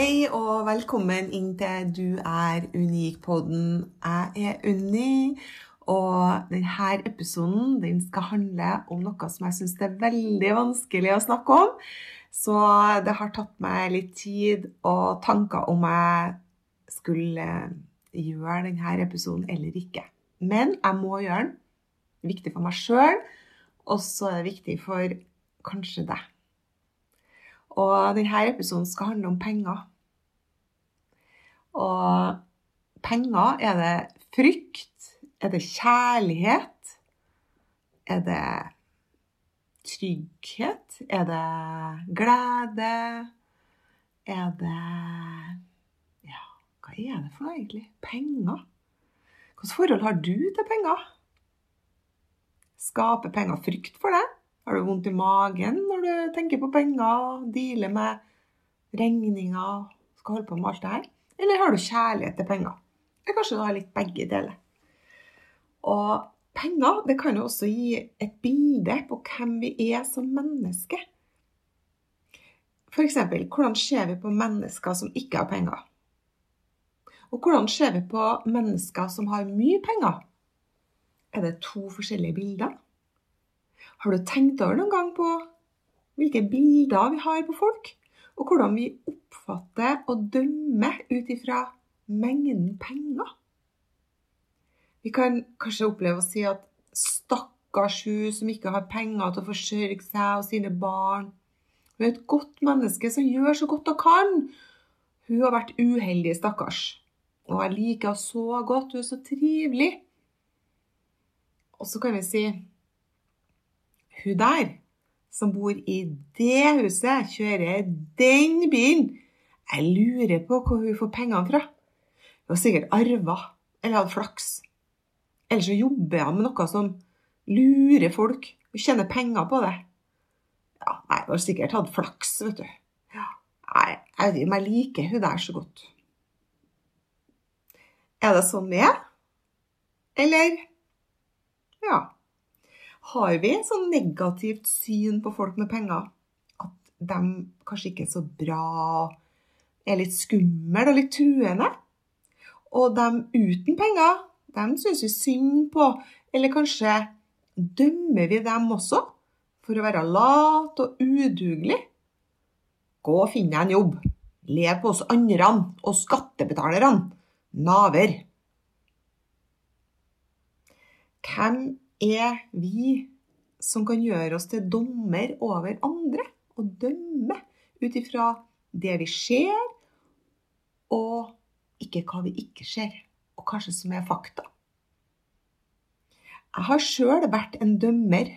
Hei og velkommen inn til Du er unik-podden. Jeg er Unni, og denne episoden den skal handle om noe som jeg syns er veldig vanskelig å snakke om. Så det har tatt meg litt tid og tanker om jeg skulle gjøre denne episoden eller ikke. Men jeg må gjøre den. Viktig for meg sjøl, og så er det viktig for kanskje deg. Og denne episoden skal handle om penger. Og penger, er det frykt? Er det kjærlighet? Er det trygghet? Er det glede? Er det Ja, hva er det for noe, egentlig? Penger? Hvilket forhold har du til penger? Skaper penger frykt for deg? Har du vondt i magen når du tenker på penger, dealer med regninger, skal holde på med alt det her? Eller har du kjærlighet til penger? Eller kanskje du har litt begge deler. Og penger det kan jo også gi et bilde på hvem vi er som mennesker. F.eks. hvordan ser vi på mennesker som ikke har penger? Og hvordan ser vi på mennesker som har mye penger? Er det to forskjellige bilder? Har du tenkt over noen gang på hvilke bilder vi har på folk? Og hvordan vi oppfatter og dømmer ut ifra mengden penger? Vi kan kanskje oppleve å si at stakkars hun som ikke har penger til å forsørge seg og sine barn. Hun er et godt menneske som gjør så godt hun kan. Hun har vært uheldig, stakkars. Og jeg liker henne så godt. Hun er så trivelig. Og så kan vi si hun der som bor i det huset, kjører den bilen. Jeg lurer på hvor hun får pengene fra. Hun har sikkert arva eller hatt flaks. Eller så jobber hun med noe som lurer folk og tjener penger på det. Ja, nei, hun har sikkert hatt flaks, vet du. Nei, jeg, jeg liker hun der så godt. Er det sånn vi er? Eller Ja. Har vi sånn negativt syn på folk med penger? At de kanskje ikke er så bra, er litt skumle og litt truende? Og de uten penger, de syns vi synd på, eller kanskje dømmer vi dem også for å være lat og udugelig? Gå og finn deg en jobb. Lev på oss andre og skattebetalerne. Naver. Hvem er vi som kan gjøre oss til dommer over andre og dømme ut ifra det vi ser, og ikke hva vi ikke ser, og kanskje som er fakta. Jeg har sjøl vært en dømmer,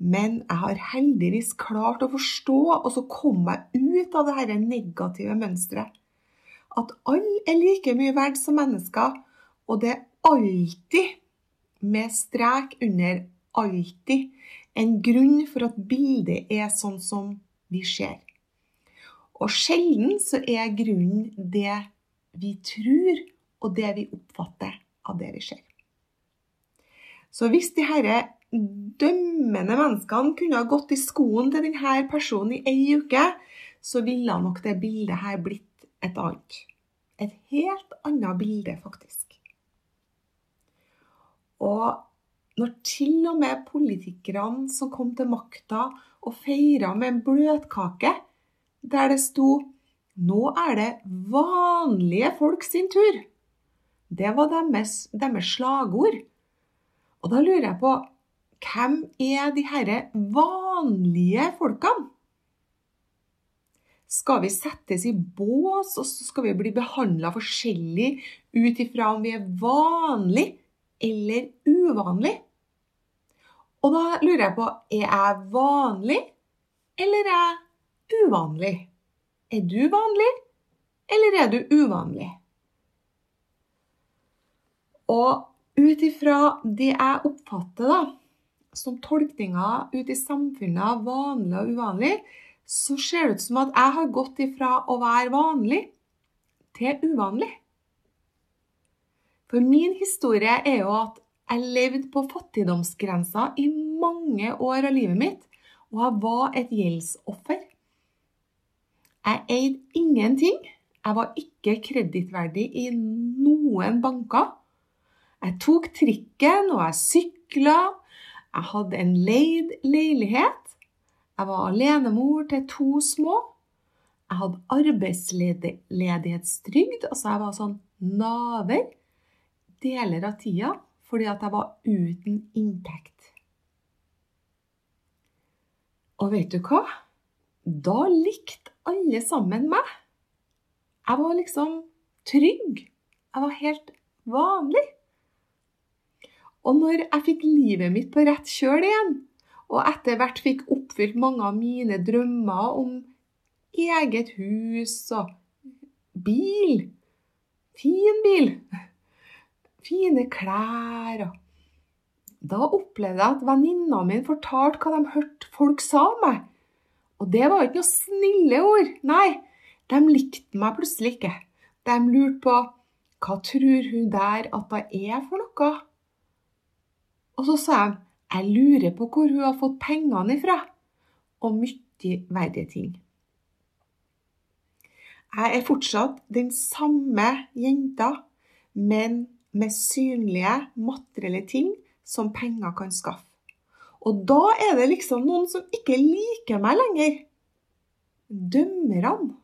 men jeg har heldigvis klart å forstå, og så kom jeg ut av dette negative mønsteret. At alle er like mye verdt som mennesker, og det er alltid med strek under alltid en grunn for at bildet er sånn som vi ser. Og sjelden så er grunnen det vi tror, og det vi oppfatter av det vi ser. Så hvis de herre dømmende menneskene kunne ha gått i skoen til denne personen i ei uke, så ville nok det bildet her blitt et annet. Et helt annet bilde, faktisk. Og når til og med politikerne som kom til makta og feira med en bløtkake der det sto 'Nå er det vanlige folk sin tur', det var deres, deres slagord. Og da lurer jeg på hvem er de herre vanlige folkene? Skal vi settes i bås, og så skal vi bli behandla forskjellig ut ifra om vi er vanlig eller uvanlig? Og da lurer jeg på er jeg vanlig eller er jeg uvanlig? Er du vanlig, eller er du uvanlig? Og ut ifra det jeg oppfatter da, som tolkninger ute i samfunnet vanlig og uvanlig, så ser det ut som at jeg har gått ifra å være vanlig til uvanlig. For min historie er jo at jeg levde på fattigdomsgrensa i mange år av livet mitt, og jeg var et gjeldsoffer. Jeg eide ingenting. Jeg var ikke kredittverdig i noen banker. Jeg tok trikken, og jeg sykla. Jeg hadde en leid leilighet. Jeg var alenemor til to små. Jeg hadde arbeidsledighetstrygd, altså jeg var sånn naver deler av tida fordi at jeg var uten inntekt. Og vet du hva? Da likte alle sammen meg. Jeg var liksom trygg. Jeg var helt vanlig. Og når jeg fikk livet mitt på rett kjøl igjen, og etter hvert fikk oppfylt mange av mine drømmer om eget hus og bil, fin bil, fine klær og Da opplevde jeg at venninna mi fortalte hva de hørte folk sa om meg. Og det var ikke noe snille ord. Nei, de likte meg plutselig ikke. De lurte på hva tror hun der at det er for noe? Og så sa han jeg lurer på hvor hun har fått pengene ifra, og mye verre ting. Jeg er fortsatt den samme jenta, men med synlige, materielle ting som penger kan skaffe. Og da er det liksom noen som ikke liker meg lenger. Dømmerne.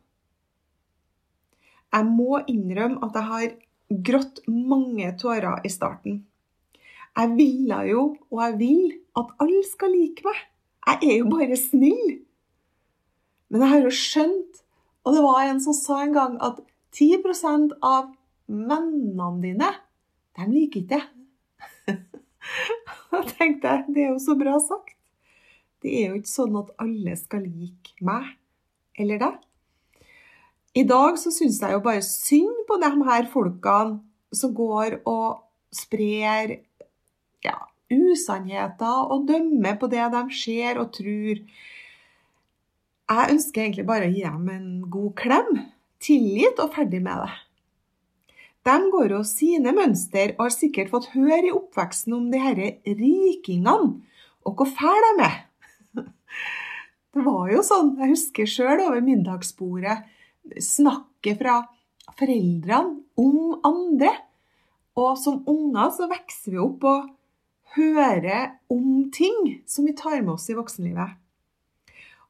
Jeg må innrømme at jeg har grått mange tårer i starten. Jeg ville jo, og jeg vil, at alle skal like meg. Jeg er jo bare snill. Men jeg har jo skjønt, og det var en som sa en gang, at 10% av vennene dine, de liker ikke det. Da tenkte jeg, det er jo så bra sagt. Det er jo ikke sånn at alle skal like meg eller deg. I dag så syns jeg jo bare synd på de her folkene som går og sprer ja, usannheter og dømmer på det de ser og tror. Jeg ønsker egentlig bare å gi dem en god klem, tilgitt og ferdig med det. De går jo sine mønster og har sikkert fått høre i oppveksten om de disse rikingene, og hvor fæle de er. Det var jo sånn, jeg husker sjøl over middagsbordet, snakket fra foreldrene om andre. Og som unger så vokser vi opp og hører om ting som vi tar med oss i voksenlivet.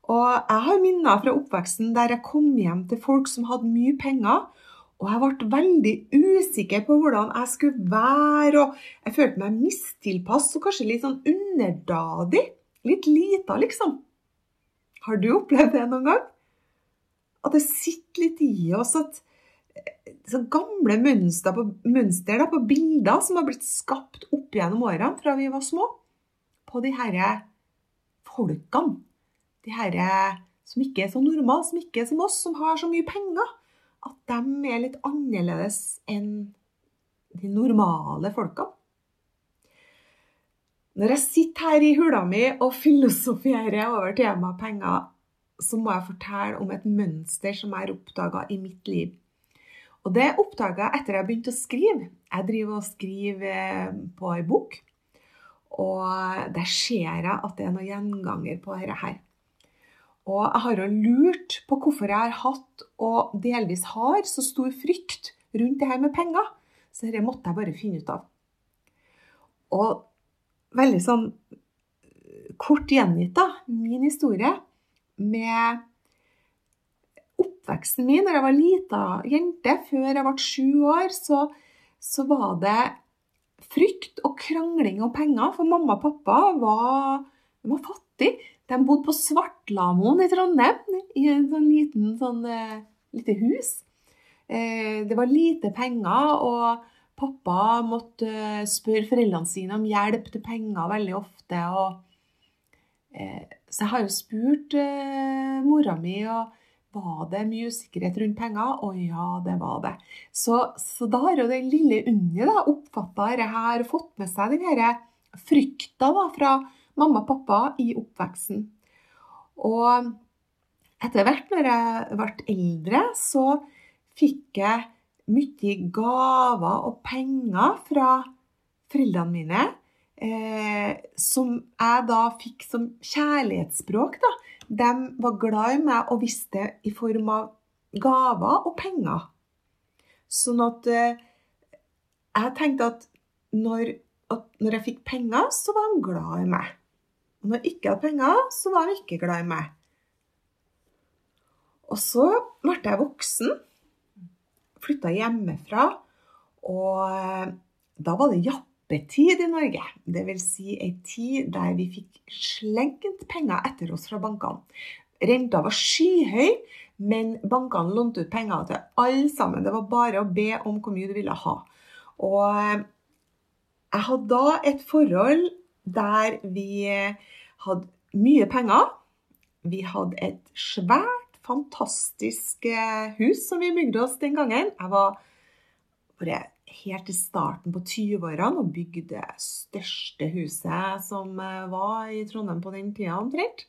Og jeg har minner fra oppveksten der jeg kom hjem til folk som hadde mye penger, og jeg ble veldig usikker på hvordan jeg skulle være, og jeg følte meg mistilpass og kanskje litt sånn underdadig. Litt lita, liksom. Har du opplevd det noen gang? At det sitter litt i oss at så gamle mønster på, mønster da, på bilder som har blitt skapt opp gjennom årene fra vi var små, på de herre folkene. De herre som ikke er så normale, som ikke er som oss, som har så mye penger. At de er litt annerledes enn de normale folkene. Når jeg sitter her i hula mi og filosoferer over temaet penger, så må jeg fortelle om et mønster som jeg har oppdaga i mitt liv. Og det oppdaga jeg etter jeg begynte å skrive. Jeg driver og skriver på ei bok, og der ser jeg at det er noen gjenganger på dette her. Og jeg har jo lurt på hvorfor jeg har hatt, og delvis har, så stor frykt rundt det her med penger. Så dette måtte jeg bare finne ut av. Og veldig sånn kort gjengitt, da, min historie med oppveksten min, da jeg var lita jente, før jeg ble sju år, så, så, var det frykt og krangling om penger, for mamma og pappa var, var fattige. De bodde på Svartlamoen i Trondheim, i en sånn liten sånn eh, lite hus. Eh, det var lite penger, og pappa måtte eh, spørre foreldrene sine om hjelp til penger veldig ofte. Og, så jeg har jo spurt mora mi og var det mye usikkerhet rundt penger? Å ja, det var det. Så, så da har jo den lille Unni oppfatta dette her, fått med seg den frykta da, fra mamma og pappa i oppveksten. Og etter hvert når jeg ble eldre, så fikk jeg mye gaver og penger fra foreldrene mine. Eh, som jeg da fikk som kjærlighetsspråk. da de var glad i meg og visste i form av gaver og penger. Sånn at eh, jeg tenkte at når, at når, jeg fikk penger, så var de glad i meg. Når jeg ikke hadde penger, så var han ikke glad i meg. Og så ble jeg voksen, flytta hjemmefra, og eh, da var det jappetid i Norge. Det vil Si ei tid der vi fikk slengt penger etter oss fra bankene. Renta var skyhøy, men bankene lånte ut penger til alle sammen. Det var bare å be om hvor mye du ville ha. Og eh, jeg hadde da et forhold der vi hadde mye penger. Vi hadde et svært, fantastisk eh, hus som vi bygde oss den gangen. Jeg var bare helt i starten på 20-årene og bygde det største huset som eh, var i Trondheim på den tida omtrent.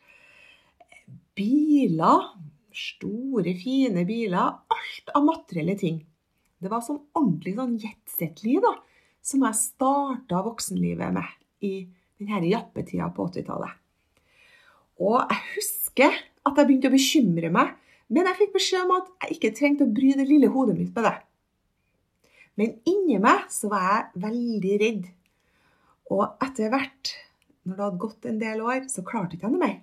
Biler. Store, fine biler. Alt av materielle ting. Det var sånn ordentlig sånn jetset-liv da, som jeg starta voksenlivet med i denne jappetida på 80-tallet. Og jeg husker at jeg begynte å bekymre meg, men jeg fikk beskjed om at jeg ikke trengte å bry det lille hodet mitt med det. Men inni meg så var jeg veldig redd. Og etter hvert, når det hadde gått en del år, så klarte ikke jeg noe mer.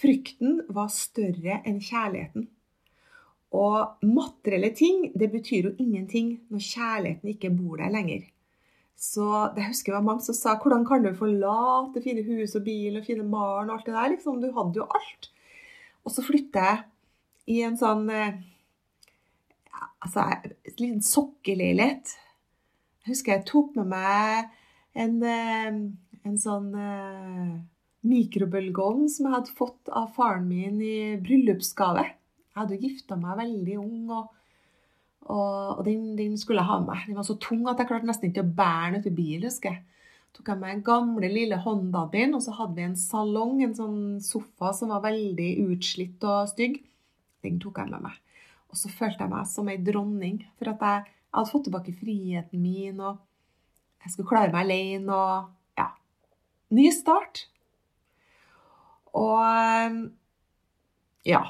Frykten var større enn kjærligheten. Og materielle ting det betyr jo ingenting når kjærligheten ikke bor der lenger. Så det husker jeg var mange som sa hvordan kan du forlate fine hus og bil og fine barn og alt det der? Liksom, du hadde jo alt. Og så flytter jeg i en sånn eh, altså, en liten sokkeleilighet. Jeg husker jeg tok med meg en, eh, en sånn uh, mikrobølgeovn som jeg hadde fått av faren min i bryllupsgave. Jeg hadde jo gifta meg veldig ung, og, og, og den, den, skulle jeg ha med meg. Den var så tung at jeg klarte nesten ikke å bære den ut i bilen. husker jeg. Tok jeg med den gamle, lille Hondaen min, og så hadde vi en salong, en sånn sofa som var veldig utslitt og stygg. Den tok jeg med meg. Og så følte jeg meg som ei dronning, for at jeg, jeg, hadde fått tilbake friheten min, og jeg skulle klare meg alene, og ja Ny start. Og ja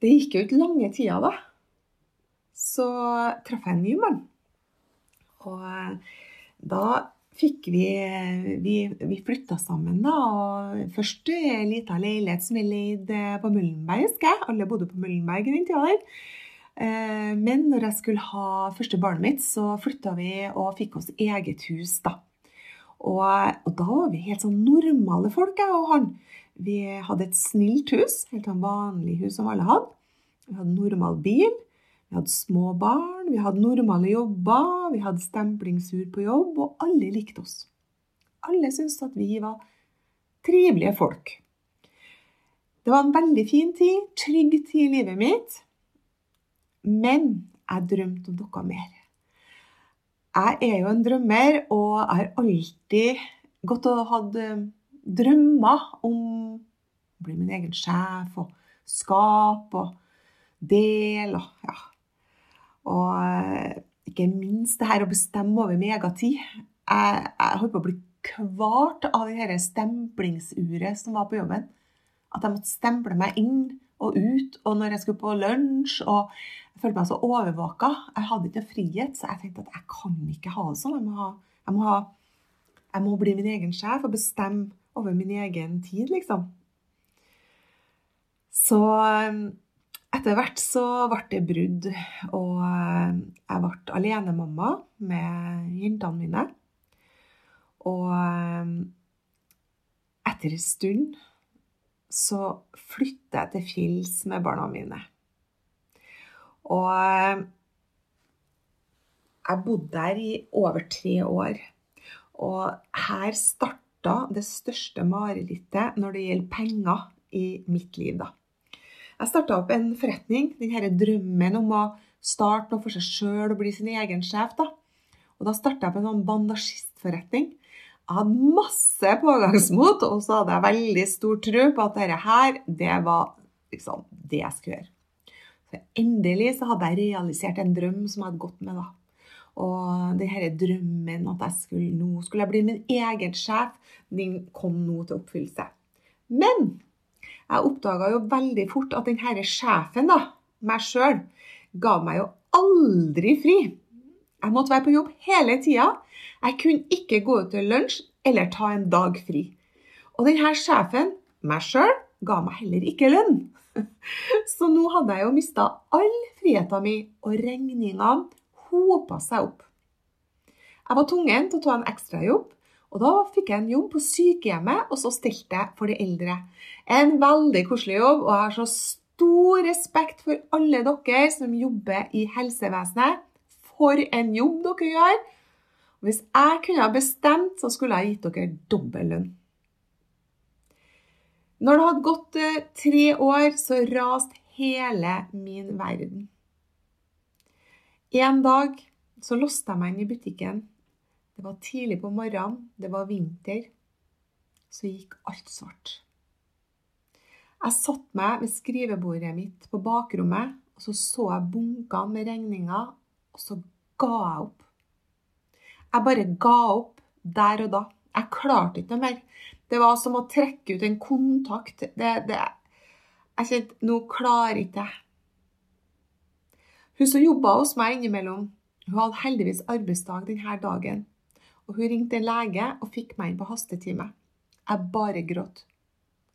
Det gikk jo ikke lange tida, da. Så traff jeg en ny mann. Og da fikk vi Vi, vi flytta sammen, da. og Først i ei lita leilighet som vi leide på Møllenberg, husker jeg. Alle bodde på Møllenberg i den tida der. Eh, men når jeg skulle ha første barnet mitt, så flytta vi og fikk oss eget hus, da. Og, og da var vi helt sånn normale folk, jeg og han. Vi hadde et snilt hus, helt sånn vanlig hus som alle hadde. Vi hadde normal bil. Vi hadde små barn, vi hadde normale jobber, vi hadde stemplingsur på jobb, og alle likte oss. Alle syntes at vi var trivelige folk. Det var en veldig fin tid, trygg tid i livet mitt. Men jeg drømte om noe mer. Jeg er jo en drømmer, og jeg har alltid gått og hatt eh, drømmer om å bli min egen sjef og skape og dele og ja, og eh, ikke minst det her å bestemme over megatid. Jeg, jeg holdt på å bli kvart av det dette stemplingsuret som var på jobben. At jeg måtte stemple meg inn og ut, og når jeg skulle på lunsj. og Jeg følte meg så overvåka. Jeg hadde ikke frihet, så jeg tenkte at jeg kan ikke ha det sånn. Jeg må, ha, jeg må, ha, jeg må bli min egen sjef og bestemme over min egen tid, liksom. Så eh, etter hvert så ble det brudd, og eh, jeg ble alenemamma med jentene mine. Og eh, etter en stund så flytter jeg til fjells med barna mine. Og eh, jeg bodde der i over tre år. Og her starta det største marerittet når det gjelder penger i mitt liv, da. Jeg starta opp en forretning, denne drømmen om å starte noe for seg sjøl og bli sin egen sjef. da. Og da starta jeg på en sånn bandasjistforretning. Jeg hadde masse pågangsmot, og så hadde jeg veldig stor tro på at dette her, det var liksom det jeg skulle gjøre. Så endelig så hadde jeg realisert en drøm som jeg hadde gått med, da. Og denne drømmen at jeg skulle, nå skulle jeg bli min egen sjef, den kom nå til oppfyllelse. Men jeg oppdaga jo veldig fort at denne sjefen, da, meg sjøl, ga meg jo aldri fri. Jeg måtte være på jobb hele tida. Jeg kunne ikke gå ut til lunsj eller ta en dag fri. Og denne sjefen, meg sjøl, ga meg heller ikke lønn. Så nå hadde jeg jo mista all friheten min, og regningene hopa seg opp. Jeg var tvungen til å ta en ekstrajobb, og da fikk jeg en jobb på sykehjemmet, og så stilte jeg for de eldre. En veldig koselig jobb, og jeg har så stor respekt for alle dere som jobber i helsevesenet. For en jobb dere gjør! Hvis jeg kunne ha bestemt, så skulle jeg gitt dere dobbel lønn. Når det hadde gått eh, tre år, så raste hele min verden. En dag så låste jeg meg inn i butikken det var tidlig på morgenen, det var vinter. Så gikk alt svart. Jeg satte meg ved skrivebordet mitt på bakrommet, og så så jeg bunkene med regninger, og så ga jeg opp. Jeg bare ga opp der og da. Jeg klarte ikke noe mer. Det var som å trekke ut en kontakt. Det, det, jeg kjente Nå klarer ikke jeg. Hun som jobba hos meg innimellom, hun hadde heldigvis arbeidsdag denne dagen og hun ringte en lege og fikk meg inn på hastetime. Jeg bare gråt.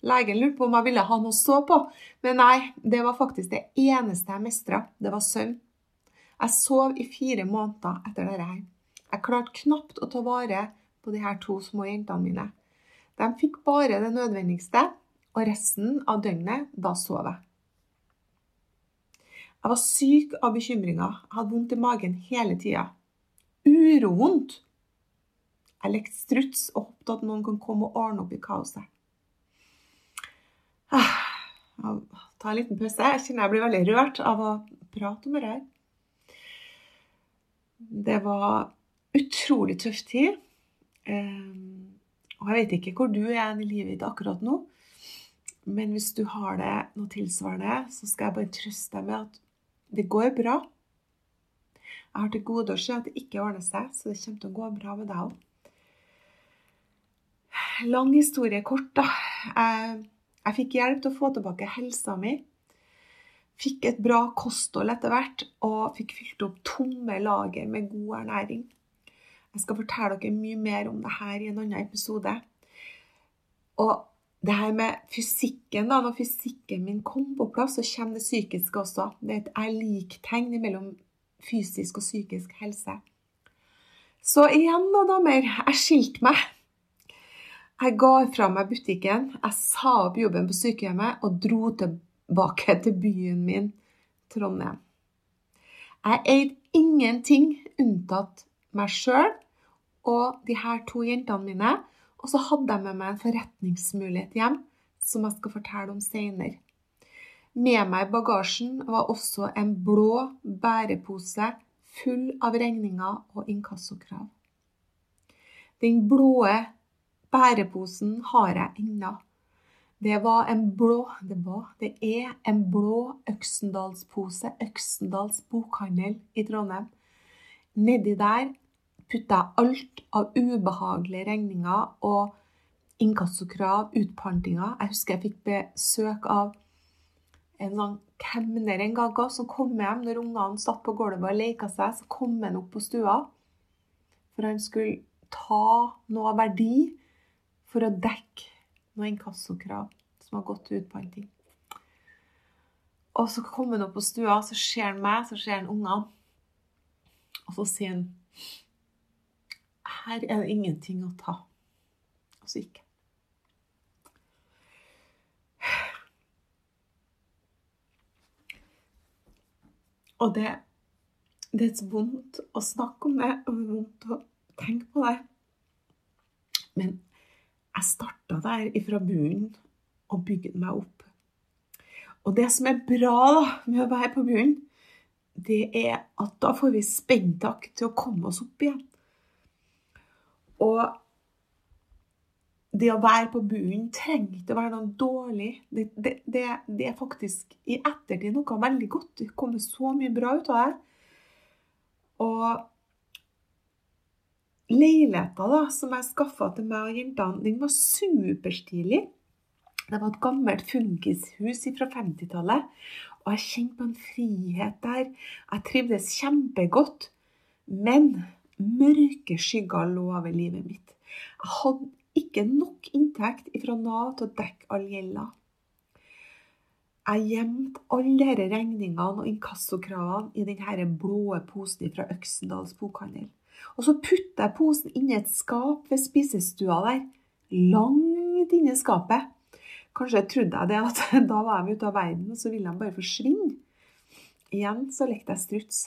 Legen lurte på om jeg ville ha noe å så på, men nei, det var faktisk det eneste jeg mestra. Det var søvn. Jeg sov i fire måneder etter dette her. Jeg klarte knapt å ta vare på de her to små jentene mine. De fikk bare det nødvendigste, og resten av døgnet, da sov jeg. Jeg var syk av bekymringer. Hadde vondt i magen hele tida. Urovondt. Jeg lekte struts og håpet at noen kan komme og ordne opp i kaoset. Jeg tar en liten pause. Jeg kjenner jeg blir veldig rørt av å prate om dette. Det var utrolig tøff tid. Ehm, og jeg vet ikke hvor du er i livet ditt akkurat nå. Men hvis du har det noe tilsvarende, så skal jeg bare trøste deg med at det går bra. Jeg har til gode å se at det ikke ordner seg, så det kommer til å gå bra med deg òg lang historie kort, da. Jeg, jeg, fikk hjelp til å få tilbake helsa mi. Fikk et bra kosthold etter hvert, og fikk fylt opp tomme lager med god ernæring. Jeg skal fortelle dere mye mer om det her i en annen episode. Og det her med fysikken, da, når fysikken min kom på plass, så kommer det psykiske også. Det er et er-lik-tegn mellom fysisk og psykisk helse. Så igjen, da, damer. Jeg skilte meg. Jeg ga fra meg butikken, jeg sa opp jobben på sykehjemmet og dro tilbake til byen min, Trondheim. Jeg eide ingenting unntatt meg sjøl og de her to jentene mine. Og så hadde jeg med meg en forretningsmulighet hjem som jeg skal fortelle om seinere. Med meg i bagasjen var også en blå bærepose full av regninger og inkassokrav. Den blå Bæreposen har jeg ennå. Det var en blå Det var, det er en blå Øksendalspose. Øksendals bokhandel i Trondheim. Nedi der putta jeg alt av ubehagelige regninger og inkassokrav, utpantinger. Jeg husker jeg fikk besøk av en sånn kemner en gang som kom hjem når ungene satt på gulvet og leka seg. Så kom han opp på stua, for han skulle ta noe verdi for å dekke noen inkassokrav som har gått til utpanting. Og så kommer han opp på stua, så ser han meg, så ser han ungene. Og så sier han her er det ingenting å ta. Og så gikk jeg. Og det, det er så vondt å snakke om det, og det er vondt å tenke på det. Men jeg starta der ifra bunnen og bygde meg opp. Og det som er bra da, med å være på bunnen, det er at da får vi spenntak til å komme oss opp igjen. Og det å være på bunnen trenger ikke å være noe dårlig. Det, det, det, det, er faktisk i ettertid noe veldig godt. Det kommer så mye bra ut av det. Og leiligheta da, som jeg skaffa til meg og jentene, den var superstilig. Det var et gammelt funkishus fra 50-tallet. Og jeg kjente på en frihet der. Jeg trivdes kjempegodt. Men mørke skygger lå over livet mitt. Jeg hadde ikke nok inntekt fra Nav til å dekke all gjelda. Jeg gjemte alle disse regningene og inkassokravene i denne blå posen fra Øksendals bokhandel. Og så putter jeg posen inni et skap ved spisestua der. Langt inni skapet. Kanskje trodde jeg det at da var de ute av verden, og så ville de bare forsvinne. Igjen så lekte jeg struts.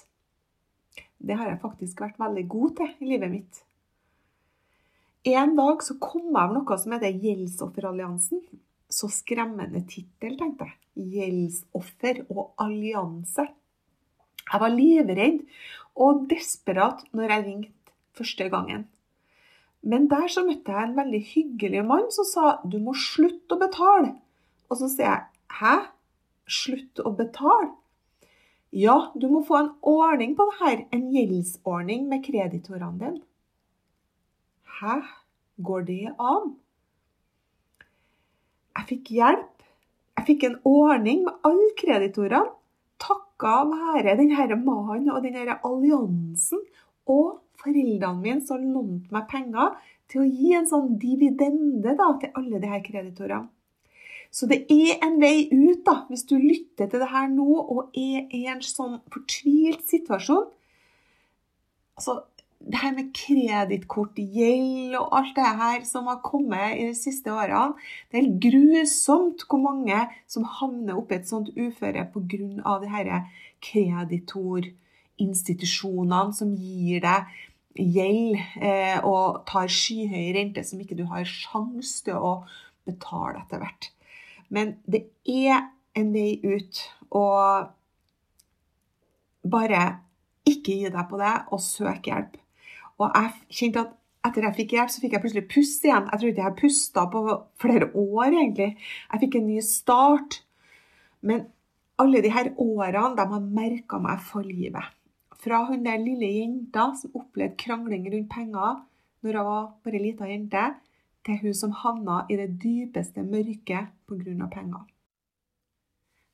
Det har jeg faktisk vært veldig god til i livet mitt. En dag så kom jeg over noe som heter Gjeldsofferalliansen. Så skremmende tittel, tenkte jeg. Gjeldsoffer og allianse. Jeg var livredd og desperat når jeg ringte første gangen. Men der så møtte jeg en veldig hyggelig mann som sa du må slutte å betale. Og så sier jeg hæ? Slutt å betale? Ja, du må få en ordning på det her. En gjeldsordning med kreditorene dine. Hæ? Går det an? Jeg fikk hjelp. Jeg fikk en ordning med alle kreditorene. Takka være denne mannen og denne alliansen og foreldrene mine som lånte meg penger til å gi en sånn dividende da, til alle disse kreditorene. Så det er en vei ut da, hvis du lytter til det her nå og er i en sånn fortvilt situasjon. Altså, det her med kredittkortgjeld og alt det her som har kommet i de siste årene, det er helt grusomt hvor mange som havner oppi et sånt uføre pga. de her kreditorinstitusjonene som gir deg gjeld eh, og tar skyhøy rente som ikke du har sjanse til å betale etter hvert. Men det er en vei ut. Og bare ikke gi deg på det, og søk hjelp. Og jeg kjente at etter jeg fikk hjelp, så fikk jeg plutselig puste igjen. Jeg tror ikke jeg pusta på flere år, egentlig. Jeg fikk en ny start. Men alle disse årene de har merka meg for livet. Fra hun der lille jenta som opplevde krangling rundt penger når hun var bare lita jente, til hun som havna i det dypeste mørket pga. penger.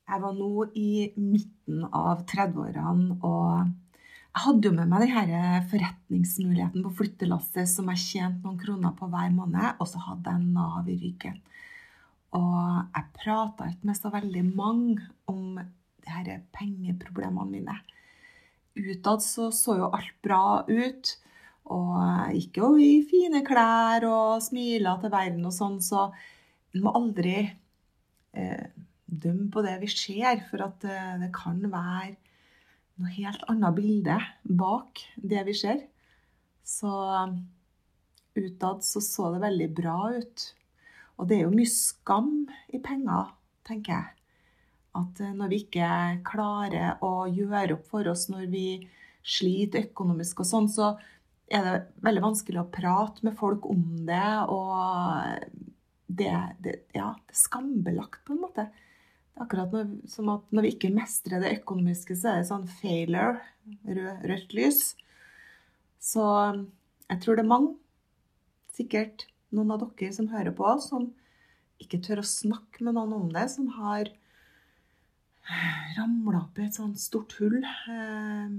Jeg var nå i midten av 30-årene og jeg hadde jo med meg denne forretningsmuligheten på flyttelasset som jeg tjente noen kroner på hver måned, og så hadde jeg Nav i ryggen. Og jeg prata ikke med så veldig mange om her pengeproblemene mine. Utad så så jo alt bra ut, og jeg gikk jo i fine klær og smila til verden og sånn, så en må aldri eh, dømme på det vi ser, for at eh, det kan være noe helt annet bilde bak det vi ser. Så utad så, så det veldig bra ut. Og det er jo mye skam i penger, tenker jeg. At eh, når vi ikke klarer å gjøre opp for oss når vi sliter økonomisk og sånn, så er det veldig vanskelig å prate med folk om det. Og det, det, ja, det er skambelagt, på en måte akkurat når, som at når vi ikke mestrer det økonomiske, så er det sånn failure, rød, rødt lys. Så jeg tror det er mange, sikkert noen av dere som hører på, som ikke tør å snakke med noen om det, som har ramla opp i et sånt stort hull eh,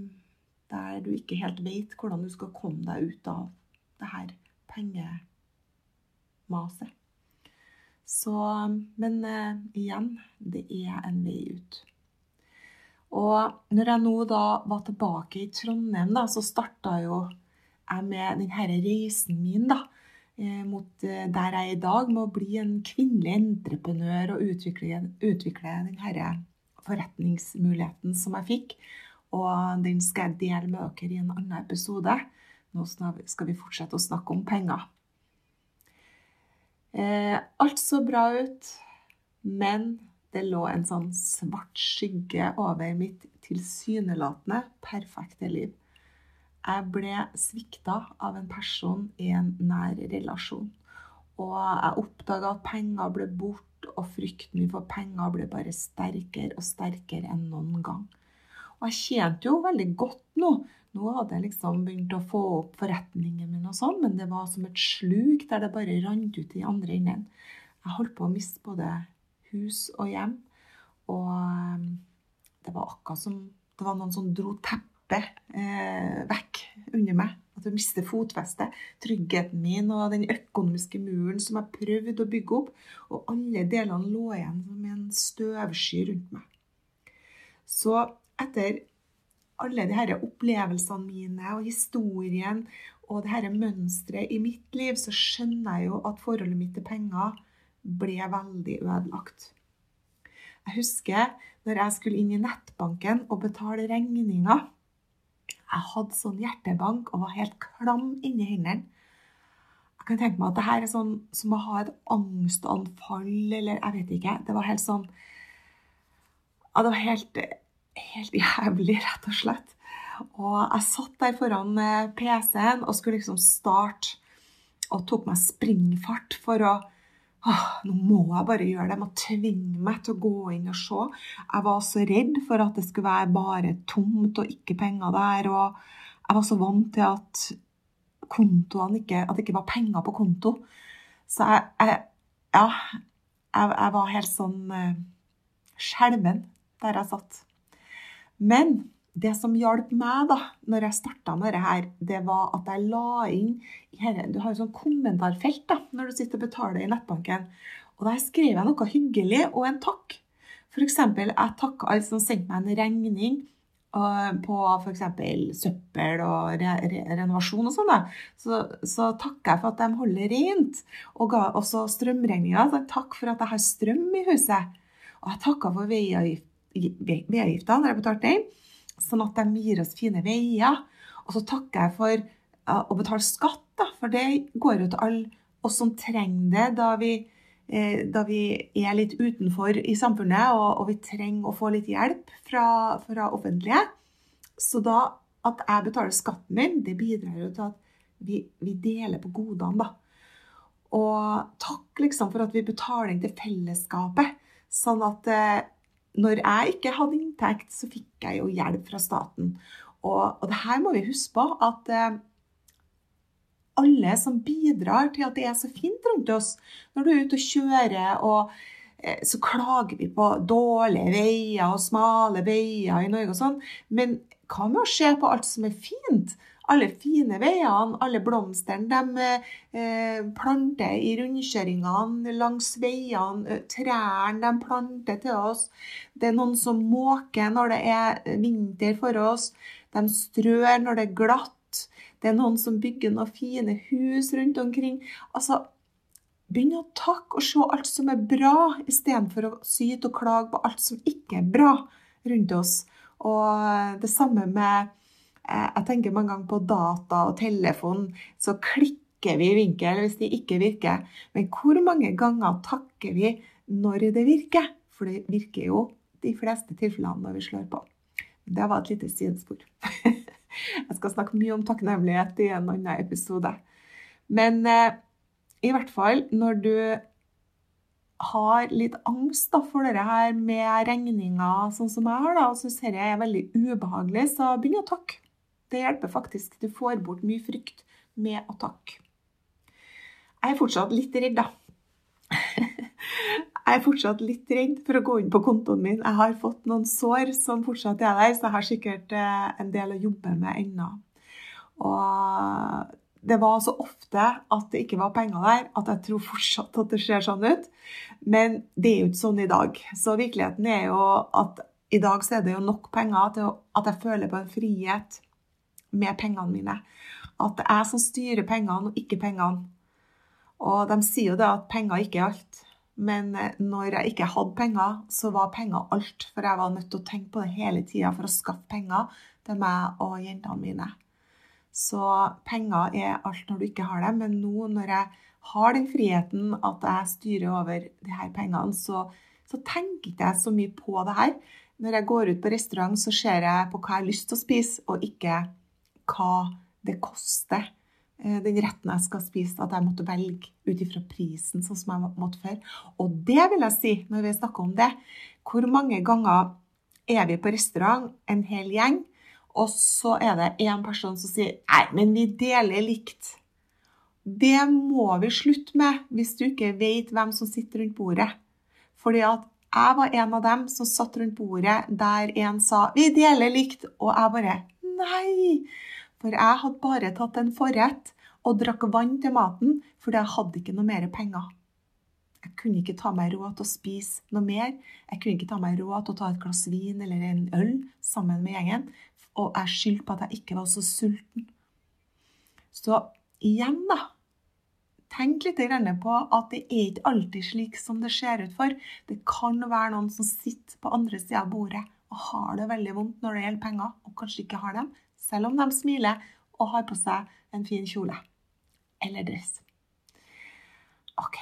der du ikke helt vet hvordan du skal komme deg ut av det her pengemaset. Så, men uh, igjen, det er en vei ut. Og når jeg nå da var tilbake i Trondheim, da, så starta jo jeg med denne reisen min da, eh, mot eh, der jeg er i dag, med å bli en kvinnelig entreprenør og utvikle, utvikle denne forretningsmuligheten som jeg fikk. Og den skal jeg dele med dere i en annen episode. Nå skal vi fortsette å snakke om penger. Eh, alt så bra ut, men det lå en sånn svart skygge over mitt tilsynelatende perfekte liv. Jeg ble svikta av en person i en nær relasjon. Og jeg oppdaga at penger ble borte, og frykten min for penger ble bare sterkere og sterkere enn noen gang. Og jeg tjente jo veldig godt nå. Nå hadde jeg liksom begynt å få opp forretningen min, og sånn, men det var som et sluk der det bare rant ut i andre enden. Jeg holdt på å miste både hus og hjem. Og ehm, det var akkurat som det var noen som dro teppet eh, vekk under meg. At jeg mistet fotfestet. Tryggheten min og den økonomiske muren som jeg prøvde å bygge opp. Og alle delene lå igjen som en støvsky rundt meg. Så etter alle de disse opplevelsene mine og historien og det dette mønsteret i mitt liv, så skjønner jeg jo at forholdet mitt til penger ble veldig ødelagt. Jeg husker når jeg skulle inn i nettbanken og betale regninger. Jeg hadde sånn hjertebank og var helt klam inni hendene. Jeg kan tenke meg at det her er sånn som å ha et angstanfall, eller jeg vet ikke. Det var helt sånn ja, Det var helt helt jævlig, rett og slett. Og jeg satt der foran eh, PC-en og skulle liksom starte og tok meg springfart for å åh, Nå må jeg bare gjøre det. Jeg må tvinge meg til å gå inn og se. Jeg var så redd for at det skulle være bare tomt og ikke penger der. Og jeg var så vant til at ikke At det ikke var penger på konto. Så jeg, jeg Ja. Jeg, jeg, var helt sånn uh, skjelven der jeg satt. Men det som hjalp meg da når jeg starta med dette, det var at jeg la inn her, Du har jo sånn kommentarfelt da, når du sitter og betaler i nettbanken. Og der skrev jeg noe hyggelig og en takk. F.eks. jeg takka alle som sendte meg en regning uh, på f.eks. søppel og re re renovasjon og sånn. Så, så takker jeg for at de holder rent. Og ga også strømregninga. Takk for at jeg har strøm i huset. Og jeg takka for veiavgift veiavgifta når jeg betalte sånn at de gir oss fine veier. Og så takker jeg for å betale skatt, da, for det går jo til alle oss som trenger det da vi, eh, da vi er litt utenfor i samfunnet og, og vi trenger å få litt hjelp fra, fra offentlige. Så da at jeg betaler skatten min, det bidrar jo til at vi, vi deler på godene, da. Og takk liksom for at vi betaler inn til fellesskapet, sånn at eh, når jeg ikke hadde inntekt, så fikk jeg jo hjelp fra staten. Og, og det her må vi huske på at eh, alle som bidrar til at det er så fint rundt oss Når du er ute og kjører, og eh, så klager vi på dårlige veier og smale veier i Norge og sånn. Men hva med å se på alt som er fint? Alle fine veiene, alle blomstene de eh, planter i rundkjøringene langs veiene, eh, trærne de planter til oss. Det er noen som måker når det er vinter for oss. De strør når det er glatt. Det er noen som bygger noen fine hus rundt omkring. Altså, Begynn å takke og se alt som er bra, istedenfor å syte og klage på alt som ikke er bra rundt oss. Og det samme med Eh, jeg tenker mange ganger på data og telefon, så klikker vi i vinkel hvis de ikke virker. Men hvor mange ganger takker vi når det virker? For det virker jo de fleste tilfellene når vi slår på. Det var et lite sidespor. Jeg skal snakke mye om takknemlighet i en annen episode. Men eh, i hvert fall når du har litt angst da, for det her med regninger, sånn som jeg har, da, og syns dette er veldig ubehagelig, så begynn å takke. Det hjelper faktisk. Du får bort mye frykt med å takke. Jeg er fortsatt litt redd, da. Jeg er fortsatt litt redd for å gå inn på kontoen min. Jeg har fått noen sår som fortsatt er der, så jeg har sikkert eh, en del å jobbe med ennå. Og det var så ofte at det ikke var penger der, at jeg tror fortsatt at det ser sånn ut. Men det er jo ikke sånn i dag. Så virkeligheten er jo at i dag så er det jo nok penger til at jeg føler på en frihet med pengene mine. At det er jeg som styrer pengene, og ikke pengene. Og de sier jo det at penger ikke er alt. Men eh, når jeg ikke hadde penger, så var penger alt. For jeg var nødt til å tenke på det hele tida for å skaffe penger til meg og jentene mine. Så penger er alt når du ikke har det. Men nå når jeg har den friheten at jeg styrer over de her pengene, så, så tenker ikke jeg så mye på det her. Når jeg går ut på restaurant, så ser jeg på hva jeg har lyst til å spise, og ikke hva det koster Eh, den retten jeg skal spise, at jeg måtte velge ut ifra prisen, sånn som jeg måtte før. Og det vil jeg si, når vi snakker om det, hvor mange ganger er vi på restaurant, en hel gjeng, og så er det én person som sier Nei, men vi deler likt. Det må vi slutte med hvis du ikke vet hvem som sitter rundt bordet. Fordi at jeg var en av dem som satt rundt bordet der en sa 'vi deler likt', og jeg bare Nei! For jeg hadde bare tatt en forrett og drakk vann til maten fordi jeg hadde ikke noe mer penger. Jeg kunne ikke ta meg råd til å spise noe mer. Jeg kunne ikke ta meg råd til å ta et glass vin eller en øl sammen med gjengen. Og jeg skyldte på at jeg ikke var så sulten. Så igjen, da. Tenk litt på at det er ikke alltid slik som det ser ut for. Det kan være noen som sitter på andre sida av bordet og har det veldig vondt når det gjelder penger, og kanskje ikke har dem, selv om de smiler og har på seg en fin kjole eller dress. OK.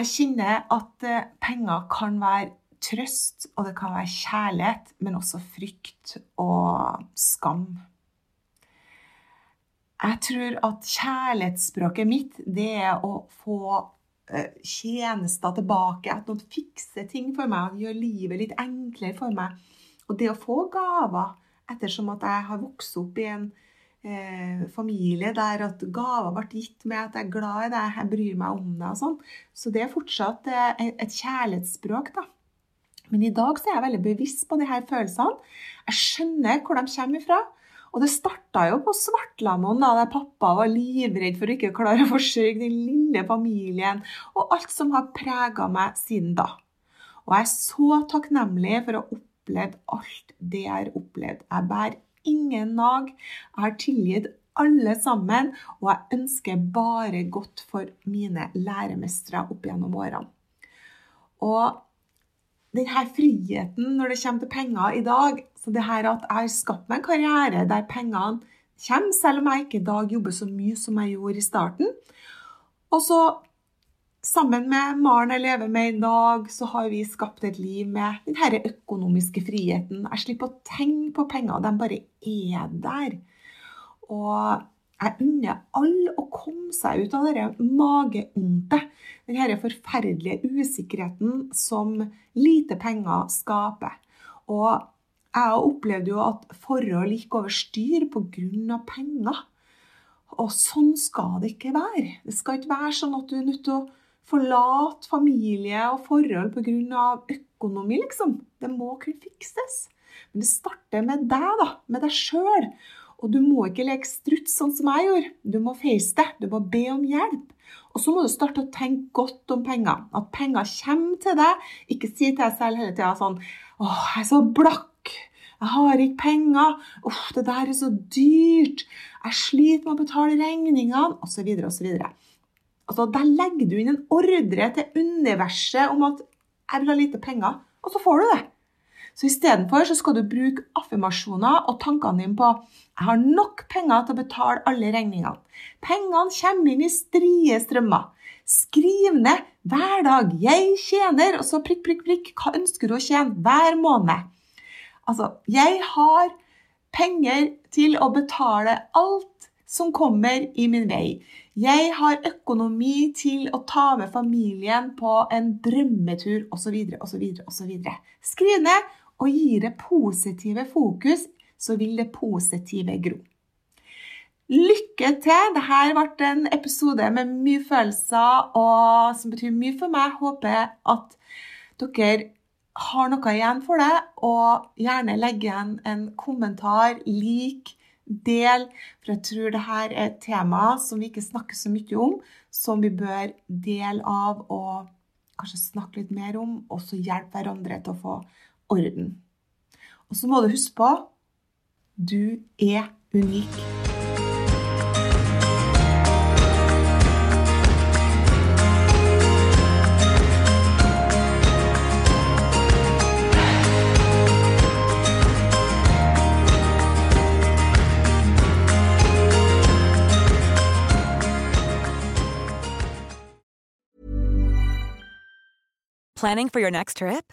Jeg kjenner at eh, penger kan være trøst, og det kan være kjærlighet, men også frykt og skam. Jeg tror at kjærlighetsspråket mitt, det er å få tjenester tilbake. At noen fikser ting for meg, gjør livet litt enklere for meg. Og det å få gaver, ettersom at jeg har vokst opp i en eh, familie der at gaver ble gitt med at jeg er glad i deg, jeg bryr meg om deg og sånn. Så det er fortsatt eh, et kjærlighetsspråk, da. Men i dag så er jeg veldig bevisst på de her følelsene. Jeg skjønner hvor de kommer ifra. Og det starta jo på Svartlamoen, da pappa var livredd for å ikke klare å forsørge den lille familien, og alt som har prega meg siden da. Og jeg er så takknemlig for å oppleve opplevd alt det jeg har opplevd. Jeg bærer ingen nag. Jeg har tilgitt alle sammen, og jeg ønsker bare godt for mine læremestere opp gjennom årene. Og denne friheten når det kommer til penger i dag, så det her at jeg har skapt meg en karriere der pengene kommer, selv om jeg ikke i dag jobber så mye som jeg gjorde i starten. Og så Sammen med Maren jeg lever med i dag, så har vi skapt et liv med denne økonomiske friheten. Jeg slipper å tenke på penger, de bare er der. Og jeg unner alle å komme seg ut av dette mageondte, denne forferdelige usikkerheten som lite penger skaper. Og jeg opplevde jo at forhold gikk over styr pga. penger. Og sånn skal det ikke være. Det skal ikke være sånn at du er nødt til å forlate familie og forhold pga. økonomi, liksom. Det må kunne fikses. Men det starter med deg, da. Med deg sjøl. Og du må ikke leke struts sånn som jeg gjorde. Du må face det. Du må be om hjelp. Og så må du starte å tenke godt om penger. At penger kommer til deg. Ikke si til deg selv hele tida sånn Åh, jeg er så blakk. Jeg har ikke penger. Uff, det der er så dyrt. Jeg sliter med å betale regningene. Osv. osv. Altså, Der legger du inn en ordre til universet om at 'jeg vil ha lite penger', og så får du det. Så istedenfor så skal du bruke affirmasjoner og tankene dine på 'jeg har nok penger til å betale alle regningene'. Pengene kommer inn i strie strømmer. Skriv ned hver dag 'jeg tjener', og så prikk, prikk, prikk. Hva ønsker du å tjene hver måned? Altså, jeg har penger til å betale alt som kommer i min vei. Jeg har økonomi til å ta med familien på en drømmetur osv. osv. osv. Skriv ned og gir det positive fokus, så vil det positive gro. Lykke til! Dette ble en episode med mye følelser og som betyr mye for meg. Håper at dere har noe igjen for det, og gjerne legge igjen en kommentar, lik, del, for jeg tror dette er et tema som vi ikke snakker så mye om, som vi bør dele av og kanskje snakke litt mer om, og så hjelpe hverandre til å få orden. Og så må du huske på Du er unik. Planning for your next trip?